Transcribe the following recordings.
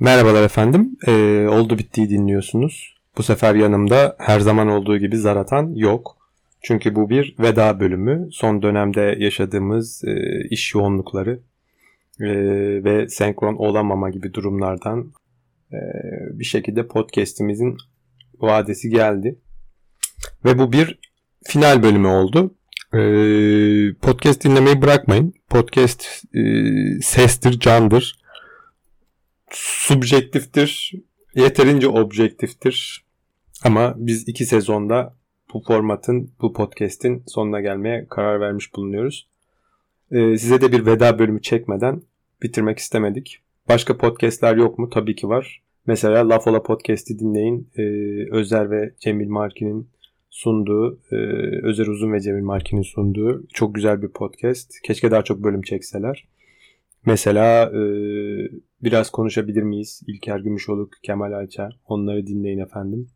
Merhabalar efendim. Ee, oldu bittiği dinliyorsunuz. Bu sefer yanımda her zaman olduğu gibi Zaratan yok. Çünkü bu bir veda bölümü. Son dönemde yaşadığımız e, iş yoğunlukları e, ve senkron olamama gibi durumlardan e, bir şekilde podcast'imizin vadesi geldi. Ve bu bir final bölümü oldu. E, podcast dinlemeyi bırakmayın. Podcast e, sestir, candır subjektiftir, yeterince objektiftir. Ama biz iki sezonda bu formatın, bu podcast'in sonuna gelmeye karar vermiş bulunuyoruz. Ee, size de bir veda bölümü çekmeden bitirmek istemedik. Başka podcast'ler yok mu? Tabii ki var. Mesela Laf Ola Podcast'i dinleyin. Ee, Özer ve Cemil Marki'nin sunduğu, e, Özer Uzun ve Cemil Marki'nin sunduğu çok güzel bir podcast. Keşke daha çok bölüm çekseler. Mesela e, biraz konuşabilir miyiz? İlker Gümüşoluk, Kemal Ayça onları dinleyin efendim.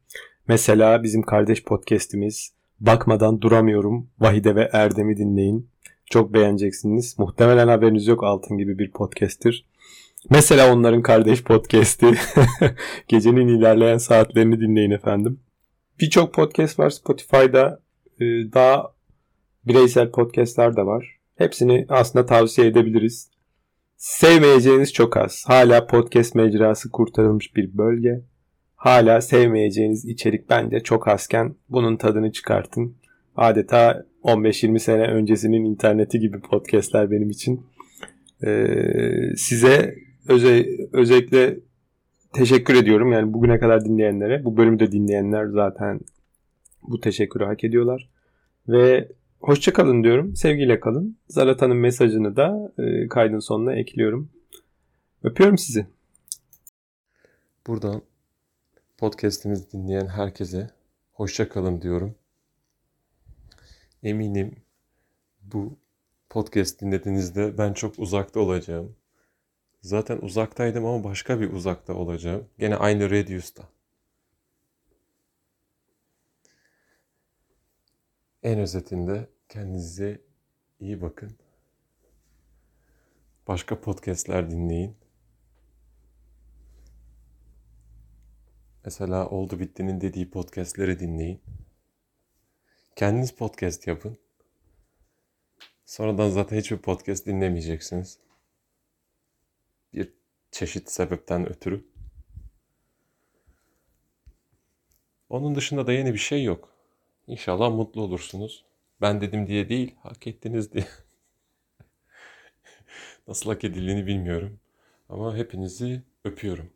Mesela bizim kardeş podcast'imiz Bakmadan Duramıyorum Vahide ve Erdem'i dinleyin. Çok beğeneceksiniz. Muhtemelen haberiniz yok Altın gibi bir podcast'tir. Mesela onların kardeş podcast'i Gecenin ilerleyen saatlerini dinleyin efendim. Birçok podcast var Spotify'da. Daha bireysel podcast'lar da var. Hepsini aslında tavsiye edebiliriz. Sevmeyeceğiniz çok az. Hala podcast mecrası kurtarılmış bir bölge. Hala sevmeyeceğiniz içerik bence çok azken bunun tadını çıkartın. Adeta 15-20 sene öncesinin interneti gibi podcastler benim için. Ee, size öze, özellikle teşekkür ediyorum. Yani bugüne kadar dinleyenlere, bu bölümde dinleyenler zaten bu teşekkürü hak ediyorlar. Ve Hoşçakalın diyorum. Sevgiyle kalın. Zarata'nın mesajını da e, kaydın sonuna ekliyorum. Öpüyorum sizi. Buradan podcast'imizi dinleyen herkese hoşçakalın diyorum. Eminim bu podcast dinlediğinizde ben çok uzakta olacağım. Zaten uzaktaydım ama başka bir uzakta olacağım. Gene aynı Radius'ta. En özetinde kendinize iyi bakın. Başka podcastler dinleyin. Mesela Oldu Bitti'nin dediği podcastleri dinleyin. Kendiniz podcast yapın. Sonradan zaten hiçbir podcast dinlemeyeceksiniz. Bir çeşit sebepten ötürü. Onun dışında da yeni bir şey yok. İnşallah mutlu olursunuz. Ben dedim diye değil, hak ettiniz diye. Nasıl hak edildiğini bilmiyorum. Ama hepinizi öpüyorum.